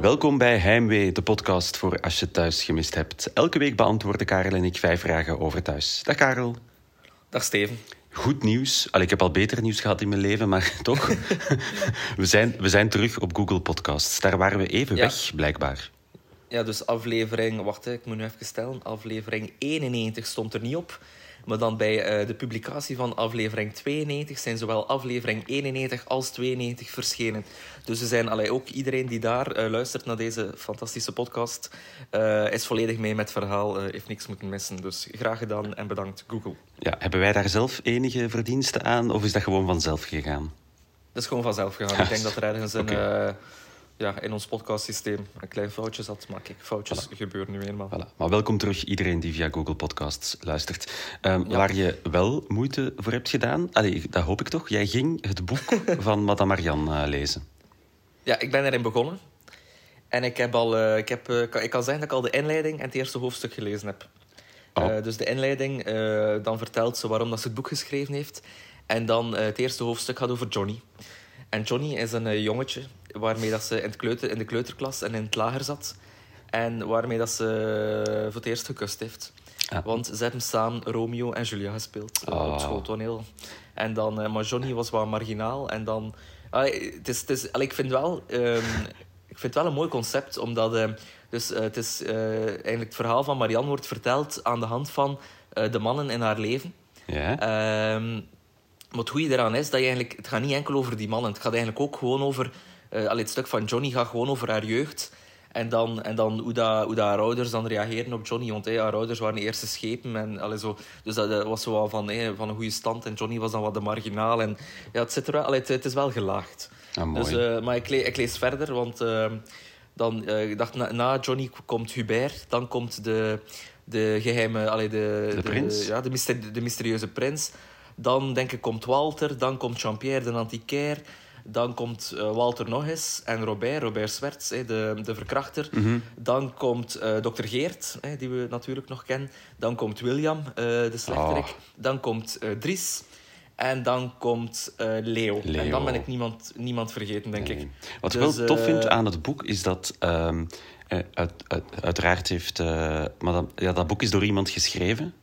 Welkom bij Heimwee, de podcast voor als je thuis gemist hebt. Elke week beantwoorden Karel en ik vijf vragen over thuis. Dag Karel. Dag Steven. Goed nieuws. Al, ik heb al beter nieuws gehad in mijn leven, maar toch. we, zijn, we zijn terug op Google Podcasts. Daar waren we even Ja. weg, blijkbaar. Ja, dus aflevering... Wacht, ik moet nu even stellen. Aflevering 91 stond er niet op. Maar dan bij eh, de publicatie van aflevering 92 zijn zowel aflevering 91 als 92 verschenen. Dus er zijn allee, ook iedereen die daar eh, luistert naar deze fantastische podcast, eh, is volledig mee met het verhaal, heeft niks moeten missen. Dus graag gedaan en bedankt, Google. Ja, hebben wij daar zelf enige verdiensten aan, of is dat gewoon vanzelf gegaan? Dat is gewoon vanzelf gegaan. Ik denk dat er ergens een, ja, in ons podcastsysteem een klein foutje zat. Maar kijk, foutjes gebeuren nu eenmaal. Voilà. Maar welkom terug, iedereen die via Google Podcasts luistert. Ehm, Ja. Waar je wel moeite voor hebt gedaan, allee, dat hoop ik toch. Jij ging het boek van Madame Marianne eh, lezen. Ja, ik ben erin begonnen. En ik, heb al, eh, ik, heb, eh, kan- ik kan zeggen dat ik al de inleiding en het eerste hoofdstuk gelezen heb. Oh. Dus de inleiding, dan vertelt ze waarom dat ze het boek geschreven heeft. En dan het eerste hoofdstuk gaat over Johnny. En Johnny is een jongetje waarmee dat ze in, het kleuter, in de kleuterklas en in het lager zat. En waarmee dat ze voor het eerst gekust heeft. Ah. Want ze hebben samen Romeo en Julia gespeeld Oh. op schooltoneel. En dan, eh, maar Johnny was wat marginaal. En dan... Allee, het is, het is, allee, ik vind wel... ehm, ik vind het wel een mooi concept, omdat... eh, dus, eh, het is eigenlijk het verhaal van Marianne wordt verteld aan de hand van de mannen in haar leven. Ja? Ehm, maar het goede eraan is dat je eigenlijk... Het gaat niet enkel over die mannen. Het gaat eigenlijk ook gewoon over... eh allee, het stuk van Johnny gaat gewoon over haar jeugd. En dan, en dan hoe, dat, hoe dat haar ouders dan reageren op Johnny. Want hey, haar ouders waren de eerste schepen. En, allee, zo, dus dat was zo wel van, hey, van een goede stand. En Johnny was dan wat de marginaal. En, ja, het, zit er wel, allee, het, het is wel gelaagd. Ah. Dus, eh, maar ik, le- ik lees verder, want ehm, dan, eh, ik dacht, na, na Johnny komt Hubert, dan komt de, de geheime... Allee, de, De prins? ja, de, myster- de mysterieuze prins. Dan denk ik komt Walter, dan komt Jean-Pierre de antiquaire. Dan komt eh, Walter nog eens en Robert, Robert Swerts, de, de verkrachter. Mhm. Dan komt eh dokter Geert, die we natuurlijk nog kennen. Dan komt William, eh, de slechterik. Oh. Dan komt Dries. En dan komt eh, Leo. Leo. En dan ben ik niemand, niemand vergeten, denk ik. Wat ik Dus, wel tof vind aan het boek is dat. ehm, eh, uit, uit- uiteraard heeft. madame, ja, dat boek is door iemand geschreven.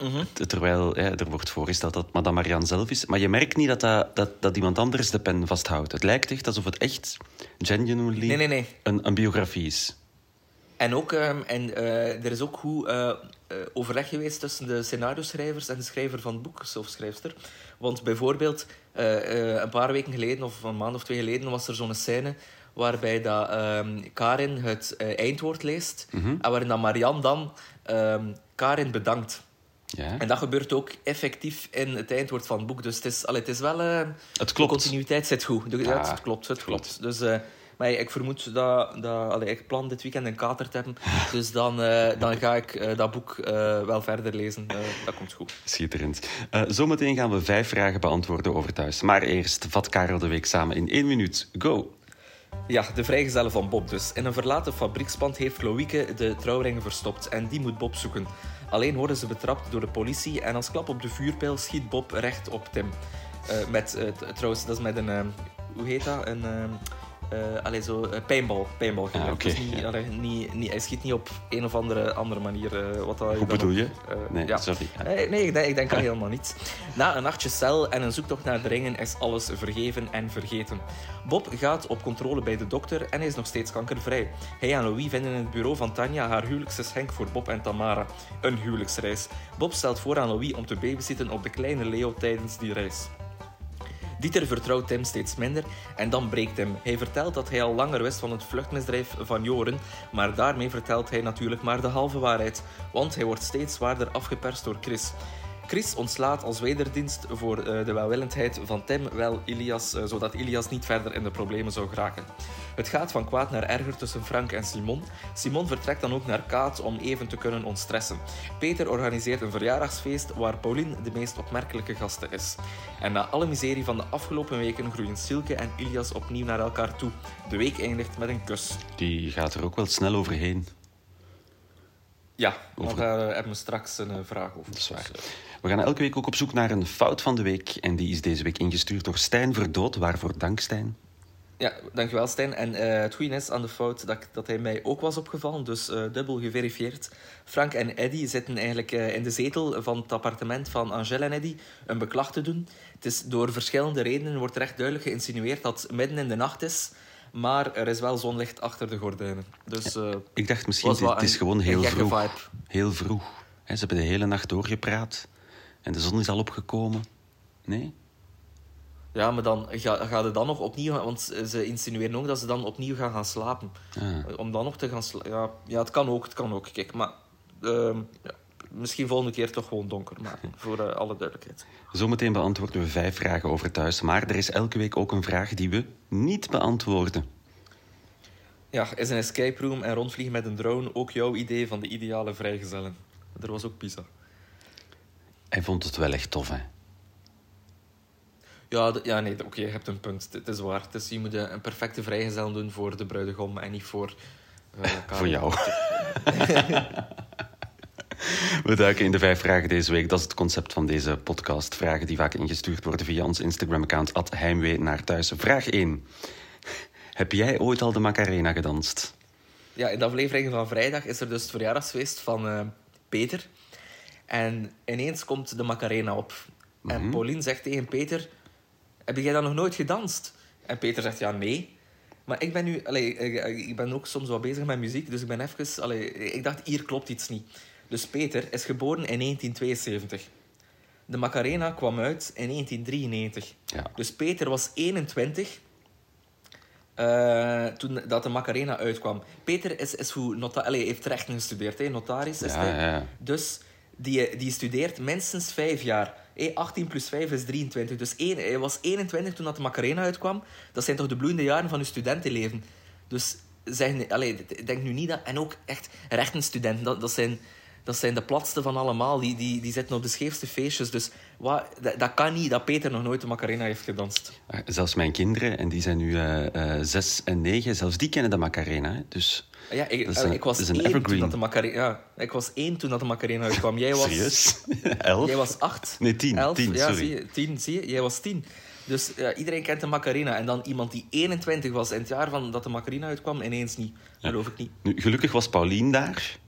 Mhm. Terwijl er wordt voorgesteld dat Madame Marianne zelf is. Maar je merkt niet dat, dat, dat, dat iemand anders de pen vasthoudt. Het lijkt echt alsof het echt genuinely Nee, nee, nee. Een, een biografie is. En, ook, ehm, en eh, er is ook goed eh, eh, overleg geweest tussen de scenario-schrijvers en de schrijver van het boek, of schrijfster. Want bijvoorbeeld, een paar weken geleden, of een maand of twee geleden, was er zo'n scène waarbij dat, ehm, Karin het eindwoord leest. Mhm. En waarin dat Marianne dan ehm, Karin bedankt. Ja? En dat gebeurt ook effectief in het eindwoord van het boek. Dus het is, allee, het is wel... Het De continuïteit zit goed. De, ja, het klopt, het klopt. Dus, eh, maar ik vermoed dat... dat allee, ik plan dit weekend een kater te hebben. Dus dan, eh, dan ga ik dat boek wel verder lezen. Dat komt goed. Schitterend. Zometeen gaan we vijf vragen beantwoorden over thuis. Maar eerst vat Karel de week samen in één minuut. Go! Ja, de vrijgezellen van Bob dus. In een verlaten fabriekspand heeft Loïke de trouwringen verstopt en die moet Bob zoeken. Alleen worden ze betrapt door de politie en als klap op de vuurpijl schiet Bob recht op Tim. Eh, met, t- trouwens, dat is met een... eh, hoe heet dat? Een... allee, zo, eh, paintball. paintball Ah, Dus niet, ja. niet, niet, hij schiet niet op een of andere, andere manier. eh, wat dat Hoe bedoel je? Nee, ja. sorry. Nee, nee ik, denk, ik denk aan helemaal niets. Na een nachtje cel en een zoektocht naar de ringen is alles vergeven en vergeten. Bob gaat op controle bij de dokter en hij is nog steeds kankervrij. Hij en Louis vinden in het bureau van Tanja haar huwelijksgeschenk voor Bob en Tamara. Een huwelijksreis. Bob stelt voor aan Louis om te babysitten op de kleine Leo tijdens die reis. Dieter vertrouwt Tim steeds minder en dan breekt hem. Hij vertelt dat hij al langer wist van het vluchtmisdrijf van Joren, maar daarmee vertelt hij natuurlijk maar de halve waarheid, want hij wordt steeds zwaarder afgeperst door Chris. Chris ontslaat als wederdienst voor eh, de welwillendheid van Tim wel Ilias, eh, zodat Ilias niet verder in de problemen zou geraken. Het gaat van kwaad naar erger tussen Frank en Simon. Simon vertrekt dan ook naar Kaat om even te kunnen ontstressen. Peter organiseert een verjaardagsfeest waar Pauline de meest opmerkelijke gaste is. En na alle miserie van de afgelopen weken groeien Silke en Ilias opnieuw naar elkaar toe. De week eindigt met een kus. Die gaat er ook wel snel overheen. Ja, Over- daar eh, hebben we straks een eh, vraag over. Dat is waar. We gaan elke week ook op zoek naar een fout van de week. En die is deze week ingestuurd door Stijn Verdood. Waarvoor dank, Stijn? Ja, dankjewel Stijn. En eh, het goede is aan de fout dat, dat hij mij ook was opgevallen, dus dubbel geverifieerd. Frank en Eddy zitten eigenlijk in de zetel van het appartement van Angèle en Eddy een beklag te doen. Het is door verschillende redenen wordt er echt duidelijk geïnsinueerd dat het midden in de nacht is, maar er is wel zonlicht achter de gordijnen. Dus eh, Ik dacht misschien, het is gewoon heel vroeg. vibe. Heel vroeg. Ze hebben de hele nacht doorgepraat. En de zon is al opgekomen. Nee? ja, maar dan ga, ga je dan nog opnieuw, want ze insinueren ook dat ze dan opnieuw gaan gaan slapen. Ah. Om dan nog te gaan slapen. Ja, ja, het kan ook, het kan ook. Kijk, maar ehm, ja, misschien volgende keer toch gewoon donker maken, voor eh, alle duidelijkheid. Zometeen beantwoorden we vijf vragen over thuis. Maar er is elke week ook een vraag die we niet beantwoorden. Ja, is een escape room en rondvliegen met een drone ook jouw idee van de ideale vrijgezellen? Er was ook Pisa. Hij vond het wel echt tof, hè? Ja, ja nee, oké, je hebt een punt. Het is waar. Het is, je moet een een perfecte vrijgezel doen voor de bruidegom en niet voor... eh. Voor jou. We duiken in de vijf vragen deze week. Dat is het concept van deze podcast. Vragen die vaak ingestuurd worden via ons Instagram-account heimwee naar thuis. Vraag 1. Heb jij ooit al de Macarena gedanst? Ja, in de aflevering van vrijdag is er dus het verjaardagsfeest van eh, Peter. En ineens komt de Macarena op. En Pauline zegt tegen Peter... Heb jij dan nog nooit gedanst? En Peter zegt, ja, nee. Maar ik ben nu... Allee, ik, ben ook soms wat bezig met muziek, dus ik ben even... Allee, ik dacht, hier klopt iets niet. Dus Peter is geboren in 1972. De Macarena kwam uit in 1993. Ja. Dus Peter was 21 eh, toen dat de Macarena uitkwam. Peter is, is hoe nota allee, heeft rechten gestudeerd, hè, notaris is Ja, hij. ja, ja. Dus die, die studeert minstens vijf jaar. Hé, 18 plus 5 is 23. Dus één, hij was 21 toen dat de Macarena uitkwam. Dat zijn toch de bloeiende jaren van je studentenleven. Dus zeg, allee, denk nu niet dat... En ook echt rechtenstudenten, dat, dat, zijn, dat zijn de platste van allemaal. Die, die, die zitten op de scheefste feestjes. Dus wat, dat, dat kan niet dat Peter nog nooit de Macarena heeft gedanst. Eh, Zelfs mijn kinderen, en die zijn nu eh, zes en negen, zelfs die kennen de Macarena. Hè? Dus Ja, ik, dat is een, ik was dat is een één toen evergreen. dat de Macarena... Ja, ik was één toen dat de Macarena uitkwam. Jij was... Serieus? Elf? Jij was acht. Nee, tien, Elf. tien, ja, sorry. Zie je, tien, zie je? Jij was tien. Dus ja, iedereen kent de Macarena. En dan iemand die 21 was in het jaar van dat de Macarena uitkwam, ineens niet. Geloof ik niet. Nu, gelukkig was Paulien daar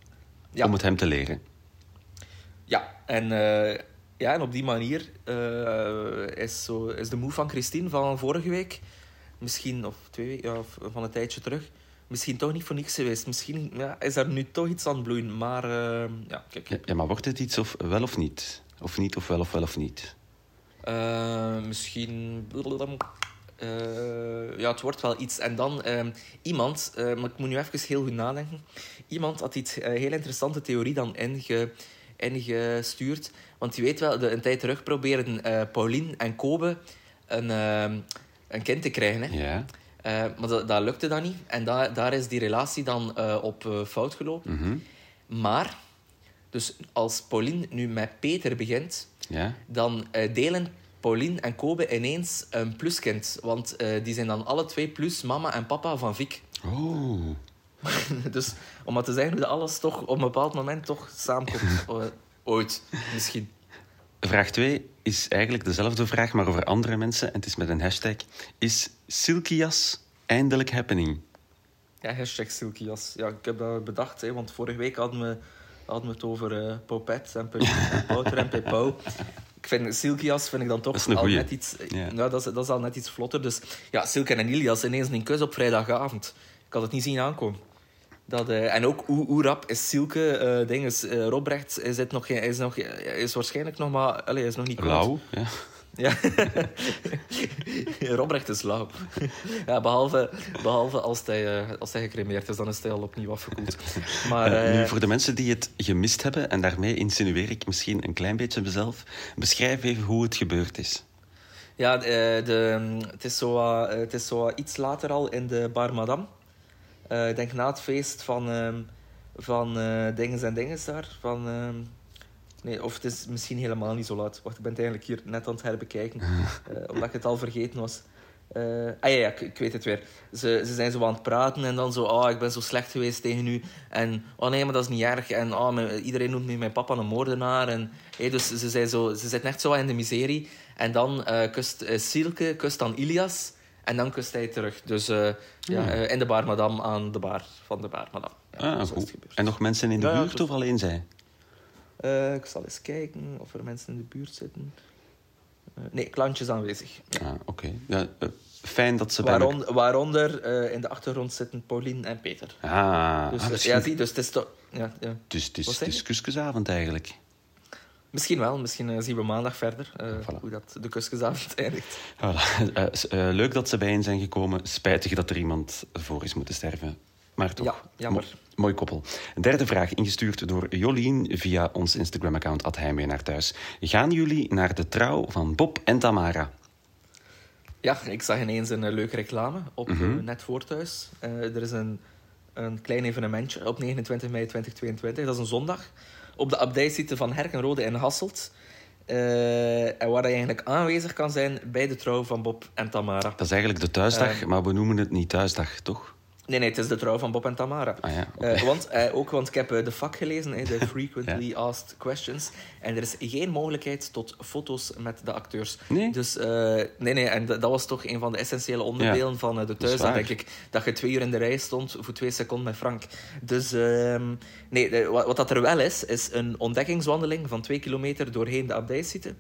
Ja. om het hem te leren. Ja, en, eh, ja, en op die manier eh, is, zo, is de move van Christine van vorige week, misschien, of twee weken, ja, of van een tijdje terug, misschien toch niet voor niks geweest. Misschien ja, is er nu toch iets aan het bloeien. Maar eh, ja, kijk. Ja, maar wordt het iets of wel of niet? Of niet of wel of wel of niet? Misschien. Eh, ja, het wordt wel iets. En dan ehm, iemand, eh, maar ik moet nu even heel goed nadenken. Iemand had iets eh, heel interessante theorie dan inge, ingestuurd. Want je weet wel, de, een tijd terug probeerden Paulien en Kobe een, ehm, een kind te krijgen. Hè? Maar dat, dat lukte dan niet. En da, daar is die relatie dan op fout gelopen. Mhm. Maar, dus als Pauline nu met Peter begint, dan delen Pauline en Kobe ineens een pluskind. Want eh, die zijn dan alle twee plus mama en papa van Vic. Oh. dus om maar te zeggen hoe dat alles toch op een bepaald moment toch samenkomt. Ooit, misschien. Vraag 2 is eigenlijk dezelfde vraag, maar over andere mensen. En het is met een hashtag. Is Silkias eindelijk happening? Ja, hashtag Silkias. Ja, ik heb dat bedacht, hè, want vorige week hadden we, hadden we het over eh Popet en Pouter en Pepau. Ik vind Silkias vind ik dan toch al net iets... Ja. Nou, dat, is, dat is al net iets vlotter. Dus ja, Silke en Ilias ineens een kus op vrijdagavond. Ik had het niet zien aankomen. Dat, eh, en ook hoe, hoe rap is Silke, eh ding is, eh, Robrecht is, het nog, geen- is, nog, is waarschijnlijk nog maar... Allee, is nog niet koud. Lauw? Ja. Ja. Robrecht is lauw. Ja, behalve, behalve als, hij, eh, als hij gecremeerd is, dan is hij al opnieuw afgekoeld. Maar Eh, eh, nu, voor de mensen die het gemist hebben, en daarmee insinueer ik misschien een klein beetje mezelf, beschrijf even hoe het gebeurd is. ja, eh, de, het, is zo, eh, het is zo iets later al in de Bar Madame. Eh, ik denk na het feest van, ehm van eh Dinges en Dinges daar. Van, ehm, nee, of het is misschien helemaal niet zo laat. Wacht, ik ben het eigenlijk hier net aan het herbekijken. eh, omdat ik het al vergeten was. Eh, ah ja, ja ik, ik weet het weer. Ze, ze zijn zo aan het praten en dan zo... Oh, ik ben zo slecht geweest tegen u. En oh nee, maar dat is niet erg. En oh, mijn- iedereen noemt nu mijn papa een moordenaar. En, hey, dus ze, zijn zo, ze zitten echt zo in de miserie. En dan eh, kust Silke kust dan Ilias. En dan kust hij terug. Dus eh, ja, eh, in de bar madame aan de bar van de bar madame. Ja, zo Ah, is het goed. gebeurd. En nog mensen in de Ja, ja, buurt dus- of alleen zij? Eh, ik zal eens kijken of er mensen in de buurt zitten. Eh, nee, klantjes aanwezig. Ah, Oké. Ja, eh, fijn dat ze bij elkaar- Waaronder, in de achtergrond zitten Pauline en Peter. Ah, Dus, ah, misschien... ja, zie, dus het is toch... Ja, ja. Dus het is, je? kuskusavond eigenlijk. Misschien wel, misschien zien we maandag verder Voilà. hoe dat de kusjesavond eindigt. Voilà. Leuk dat ze bijeen zijn gekomen. Spijtig dat er iemand voor is moeten sterven. Maar toch, Ja, jammer. mo- mooi koppel. Derde vraag, ingestuurd door Jolien via ons Instagram-account Heimwee naar thuis. Gaan jullie naar de trouw van Bob en Tamara? Ja, ik zag ineens een eh, leuke reclame op eh, Net voor thuis. Eh, er is een, een klein evenementje op 29 mei 2022, dat is een zondag, op de abdijsite van Herkenrode in Hasselt. En waar je eigenlijk aanwezig kan zijn bij de trouw van Bob en Tamara. Dat is eigenlijk de thuisdag, maar we noemen het niet thuisdag, toch? Nee, nee, het is de trouw van Bob en Tamara. Ah ja. Eh, want, eh, ook, want ik heb eh, de vak gelezen, eh, de Frequently Asked Questions. En er is geen mogelijkheid tot foto's met de acteurs. Nee? Dus nee, nee, en dat was toch een van de essentiële onderdelen van de dat is thuis. Waar. denk ik dat je twee uur in de rij stond voor twee seconden met Frank. Dus ehm, nee, wat, wat dat er wel is, is een ontdekkingswandeling van twee kilometer doorheen de abdijsite.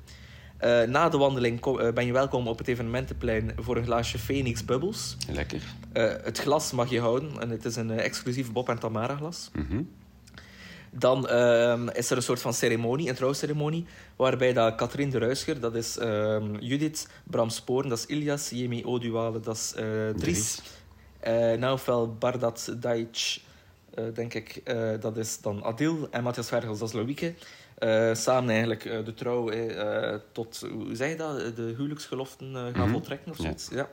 Eh, na de wandeling eh, ben je welkom op het evenementenplein voor een glaasje Phoenix Bubbles. Lekker. Eh, het glas mag je houden en het is een exclusief Bob en Tamara glas. Mhm. Dan ehm, is er een soort van ceremonie, een trouwceremonie, waarbij dat Katrien de Ruischer, dat is ehm, Judith, Bram Sporen, dat is Ilias, Jemi Oduwale, dat is Dries, Dries. Naufel Bardat Daic, eh, denk ik, dat is dan Adil, en Matthias Vergels, dat is Loïke. Eh, samen eigenlijk eh, de trouw eh, tot, hoe zeg je dat, de huwelijksgeloften gaan Mhm. voltrekken of zoiets. Ja.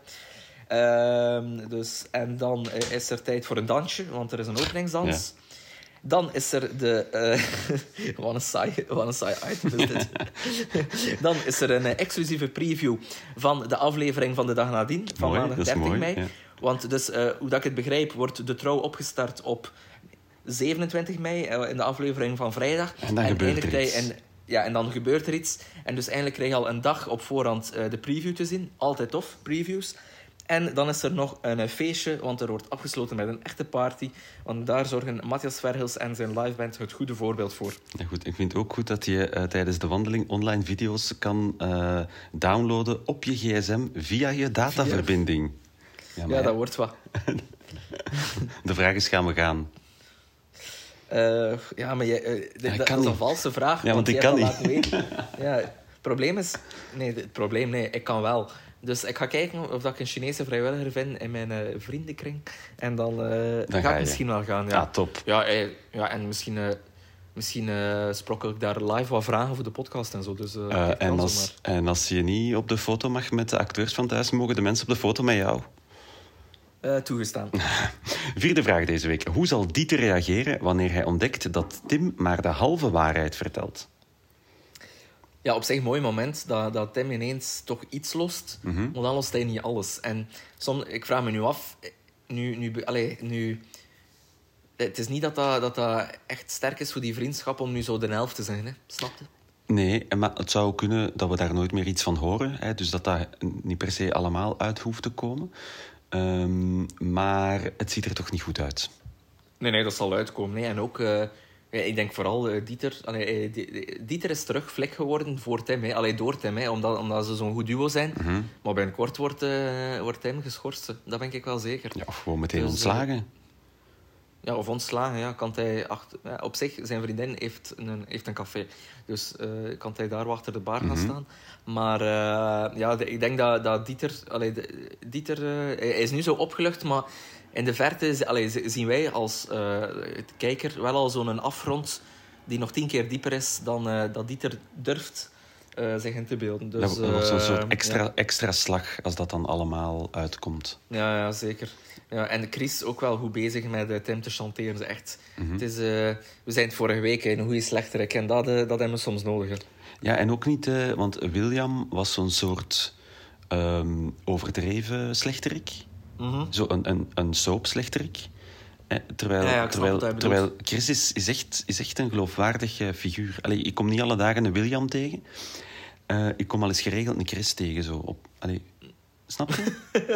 Ehm, dus, en dan is er tijd voor een dansje, want er is een openingsdans. Dan is er de... eh wat, een saai, wat een saai item is dit. Dan is er een exclusieve preview van de aflevering van de dag nadien, van Mooi, maandag dat is 30 mooi, mei. ja. Want dus, hoe dat ik het begrijp, wordt de trouw opgestart op 27 mei, eh, in de aflevering van vrijdag. En dan gebeurt er iets. En, ja, en dan gebeurt er iets. En dus eigenlijk krijg je al een dag op voorhand eh, de preview te zien. Altijd tof, previews. En dan is er nog een eh, feestje, want er wordt afgesloten met een echte party. Want daar zorgen Matthias Verhils en zijn liveband het goede voorbeeld voor. Ja, goed. Ik vind het ook goed dat je tijdens de wandeling online video's kan downloaden op je gsm via je dataverbinding. Ja, Ja, dat wordt wat. De vraag is, gaan we gaan? Eh, ja, maar je, eh, dat, is een valse vraag. Ja, want ik kan niet. weten. Ja, het probleem is... Nee, het probleem, nee, ik kan wel. Dus ik ga kijken of dat ik een Chinese vrijwilliger vind in mijn eh, vriendenkring. En dan, Dan ga ga ik misschien wel gaan, ja. Ja, top. Ja, ja en misschien, misschien sprokkel ik daar live wat vragen voor de podcast en zo. Dus, en, als, en als je niet op de foto mag met de acteurs van thuis, mogen de mensen op de foto met jou? Eh, toegestaan. Vierde vraag deze week. Hoe zal Dieter reageren wanneer hij ontdekt dat Tim maar de halve waarheid vertelt? Ja, op zich een mooi moment dat, dat Tim ineens toch iets lost, Mhm. maar dan lost hij niet alles. En soms, ik vraag me nu af, nu, nu, allee, nu, het is niet dat dat, dat dat echt sterk is voor die vriendschap om nu zo de helft te zijn, hè? snap je? Nee, en maar het zou kunnen dat we daar nooit meer iets van horen. Hè, dus dat dat niet per se allemaal uit hoeft te komen. Ehm, maar het ziet er toch niet goed uit. Nee, nee, dat zal uitkomen. Nee. En ook, eh, ik denk vooral eh, Dieter. Allee, eh, Di- Di- Dieter is terug vlek geworden voor Tim. Hè. Allee, door Tim, hè, omdat, omdat ze zo'n goed duo zijn. Mhm. Maar binnenkort wordt, eh, wordt Tim geschorst. Dat ben ik wel zeker. Ja, of gewoon meteen Dus, ontslagen. Ja, of ontslagen, ja. Kan hij achter, ja, op zich, zijn vriendin heeft een, heeft een café. Dus eh, kan hij daar wel achter de bar gaan Mhm. staan. Maar eh, ja, de- ik denk dat, dat Dieter... Allee, de- Dieter eh, hij is nu zo opgelucht, maar in de verte allee, zien wij als kijker wel al zo'n afgrond die nog tien keer dieper is dan dat Dieter durft eh, zich in te beelden. Dus, dat wordt zo'n eh, soort extra, ja. extra slag als dat dan allemaal uitkomt. Ja, ja zeker. Ja, en Chris ook wel goed bezig met eh, Tim te chanteren. Echt. Mhm. het is, eh, we zijn het vorige week in een goede slechterik en dat, eh, dat hebben we soms nodig. hè. Ja, en ook niet, eh, want William was zo'n soort ehm, overdreven slechterik. Mhm. Zo een, een, een soapslechterik. Eh, terwijl, Ja, ja, terwijl, hij Chris is, is, echt, is echt een geloofwaardig eh, figuur. Allee, ik kom niet alle dagen een William tegen. Eh, ik kom al eens geregeld een Chris tegen. Zo op, allee, Snap je?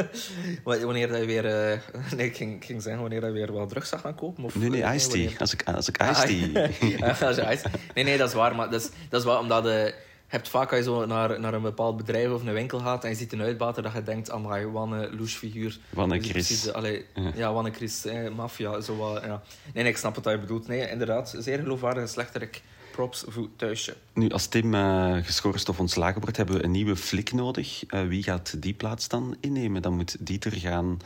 Wa- Wanneer dat je weer... nee, ik ging, ging zeggen wanneer dat weer wat drugs zou gaan kopen. Of, Nee, nee, tea. wanneer- Als ik, als ik Ah, tea... als je iced- nee, nee, dat is waar. Maar dat is, dat is wel omdat je... Hebt vaak als je zo naar, naar een bepaald bedrijf of een winkel gaat en je ziet een uitbater dat je denkt, amai, wat een louche figuur. Wat een Chris. allee, ja. wat een Chris, eh, maffia, zo wat, ja. Nee, nee, ik snap wat je bedoelt. Nee, inderdaad, zeer geloofwaardige slechterik. Props voor thuisje. Nu, als Tim eh, geschorst of ontslagen wordt, hebben we een nieuwe flik nodig. Eh, wie gaat die plaats dan innemen? Dan moet Dieter gaan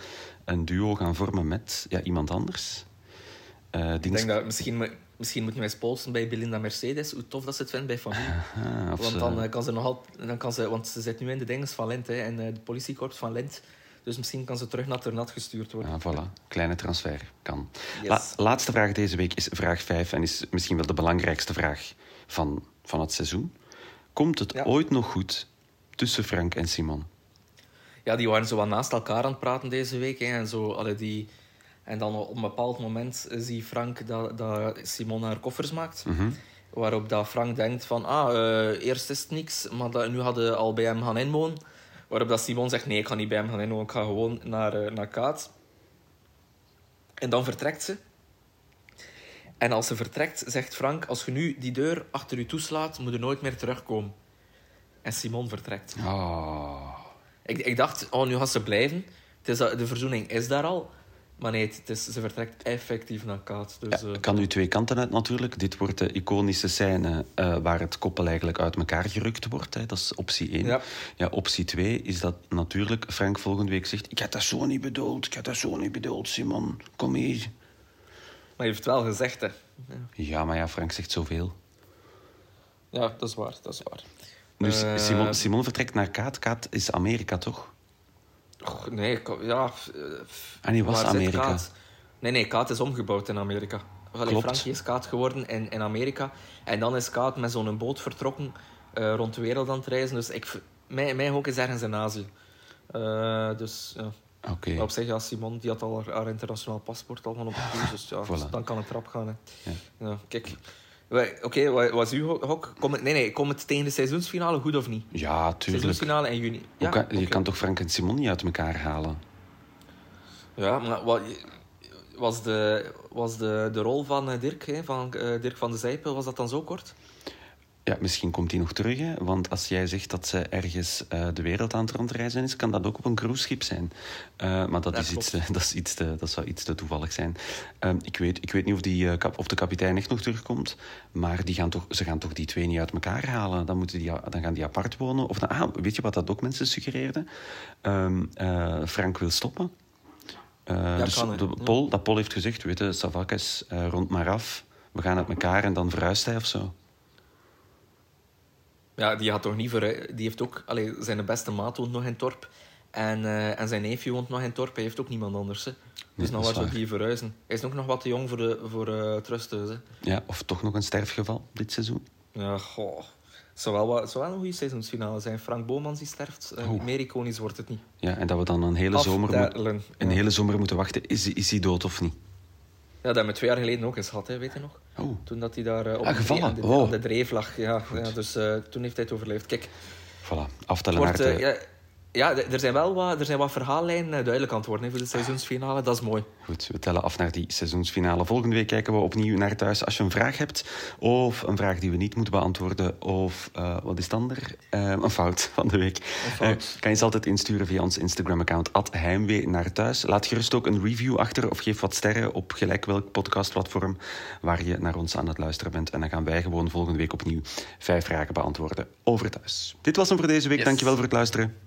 een duo gaan vormen met ja, iemand anders. Eh Ik denk dat misschien, moet- misschien moeten wij spolsen bij Belinda Mercedes, hoe tof dat ze het vindt bij familie. Ah, Want dan eh, kan ze nog altijd, dan kan ze, want ze zit nu in de dinges van Lint, hè, en eh, de politiekorps van Lint. Dus misschien kan ze terug naar Ternat gestuurd worden. Ah, voilà, kleine transfer kan. Yes. La- laatste vraag deze week is vraag 5 en is misschien wel de belangrijkste vraag van, van het seizoen. Komt het Ja. ooit nog goed tussen Frank en Simon? Ja, die waren zo wat naast elkaar aan het praten deze week. Hè, en, zo, allee, die, en dan op een bepaald moment zie Frank dat, dat Simon haar koffers maakt. Mhm. Waarop dat Frank denkt van, ah, eh, eerst is het niks, maar dat, nu hadden al bij hem gaan inwonen. Waarop dat Simon zegt, nee, ik ga niet bij hem gaan inwonen, ik ga gewoon naar, eh, naar Kaat. En dan vertrekt ze. En als ze vertrekt, zegt Frank, als je nu die deur achter je toeslaat, moet je nooit meer terugkomen. En Simon vertrekt. Oh. Ik, ik dacht, oh, nu gaat ze blijven. Het is, de verzoening is daar al. Maar nee, het is, ze vertrekt effectief naar Kaat. Dus, Ja, eh, het kan nu twee kanten uit natuurlijk. Dit wordt de iconische scène eh, waar het koppel eigenlijk uit elkaar gerukt wordt. Hè. Dat is optie 1. Ja. Ja, optie 2 is dat natuurlijk Frank volgende week zegt... Ik had dat zo niet bedoeld, ik had dat zo niet bedoeld, Simon. Kom hier. Maar je heeft het wel gezegd, hè. Ja. Ja, maar ja, Frank zegt zoveel. ja, dat is waar, dat is waar. Dus Eh, Simon, Simon vertrekt naar Kaat. Kaat is Amerika, toch? Och, nee, ja... Ah, nee, was Amerika. Kaat? Nee, nee, Kaat is omgebouwd in Amerika. Allee. Frankie is Kaat geworden in, in Amerika. En dan is Kaat met zo'n boot vertrokken eh, rond de wereld aan het reizen. Dus ik, mijn, mijn hoek is ergens in Azië. Eh, dus ja. Maar op zich, ja, Simon die had al haar, haar internationaal paspoort al van op koers, dus ja, Voilà. dan kan het erop gaan. Hè. Ja. Ja, kijk. Oké, was uw ho- hok? Kom het, nee, nee, komt het tegen de seizoensfinale goed of niet? Ja, tuurlijk. Seizoensfinale in juni. Ja, kan- Je kan toch Frank en Simon niet uit elkaar halen? Ja, maar wat, was, de, was de, de rol van eh, Dirk, hè, van eh, Dirk van de Zijpen, was dat dan zo kort? Ja, misschien komt hij nog terug, hè? want als jij zegt dat ze ergens eh, de wereld aan het rondreizen is, kan dat ook op een cruiseschip zijn. Eh, maar dat, Ja, is iets, te- dat, is iets te, dat zou iets te toevallig zijn. Ehm, ik, weet, ik weet niet of, die, eh, kap, of de kapitein echt nog terugkomt, maar die gaan toch, ze gaan toch die twee niet uit elkaar halen. Dan, moeten die, dan gaan die apart wonen. Of, ah, weet je wat dat ook mensen suggereerden? Ehm, eh, Frank wil stoppen. Eh, dus kan, de. Paul, dat Paul heeft gezegd, weet je, Savakes, eh, rond maar af. We gaan uit elkaar en dan verhuist hij of zo. Ja, die had toch niet voor... Die heeft ook... Allee, zijn beste maat woont nog in Torp. En, eh, en zijn neefje woont nog in Torp. Hij heeft ook niemand anders. Hè. Dus Nee, zou waar. die verhuizen? Hij is ook nog wat te jong voor, de, voor. Hè. Ja, of toch nog een sterfgeval dit seizoen. Ja, goh. Het zou wel, wat- zou wel een goede seizoensfinale zijn. Frank Bomans die sterft. Oeh. meer iconisch wordt het niet. Ja, en dat we dan een hele, zomer, moet- een Ja. hele zomer moeten wachten. Is, is hij dood of niet? Ja, dat hebben we twee jaar geleden ook eens gehad, hè, weet je nog? Oh, Toen dat hij daar eh, op Ah, de- gevallen? aan, de, Oh. de dreef lag. Ja, ja, dus eh, toen heeft hij het overleefd. Kijk, voilà. Aftellen wordt, eh, ja, ja, er zijn wel wat, er zijn wat verhaallijnen eh, duidelijk aan het worden hè, voor de seizoensfinale. Dat is mooi. Goed, we tellen af naar die seizoensfinale. Volgende week kijken we opnieuw naar thuis. Als je een vraag hebt, of een vraag die we niet moeten beantwoorden, of eh, wat is het ander? Eh, een fout van de week. fout. Eh, kan je ze altijd insturen via ons Instagram-account, heimwee naar thuis. Laat gerust ook een review achter of geef wat sterren op gelijk welk podcastplatform waar je naar ons aan het luisteren bent. En dan gaan wij gewoon volgende week opnieuw vijf vragen beantwoorden over thuis. Dit was hem voor deze week. Yes. Dankjewel voor het luisteren.